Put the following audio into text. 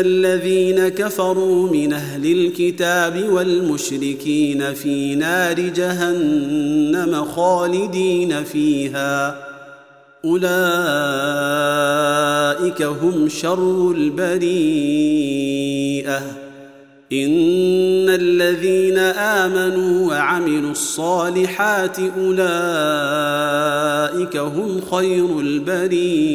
الذين كفروا من أهل الكتاب والمشركين في نار جهنم خالدين فيها. أولئك هم شر البريئة. إن الذين آمنوا وعملوا الصالحات أولئك هم خير البريئة.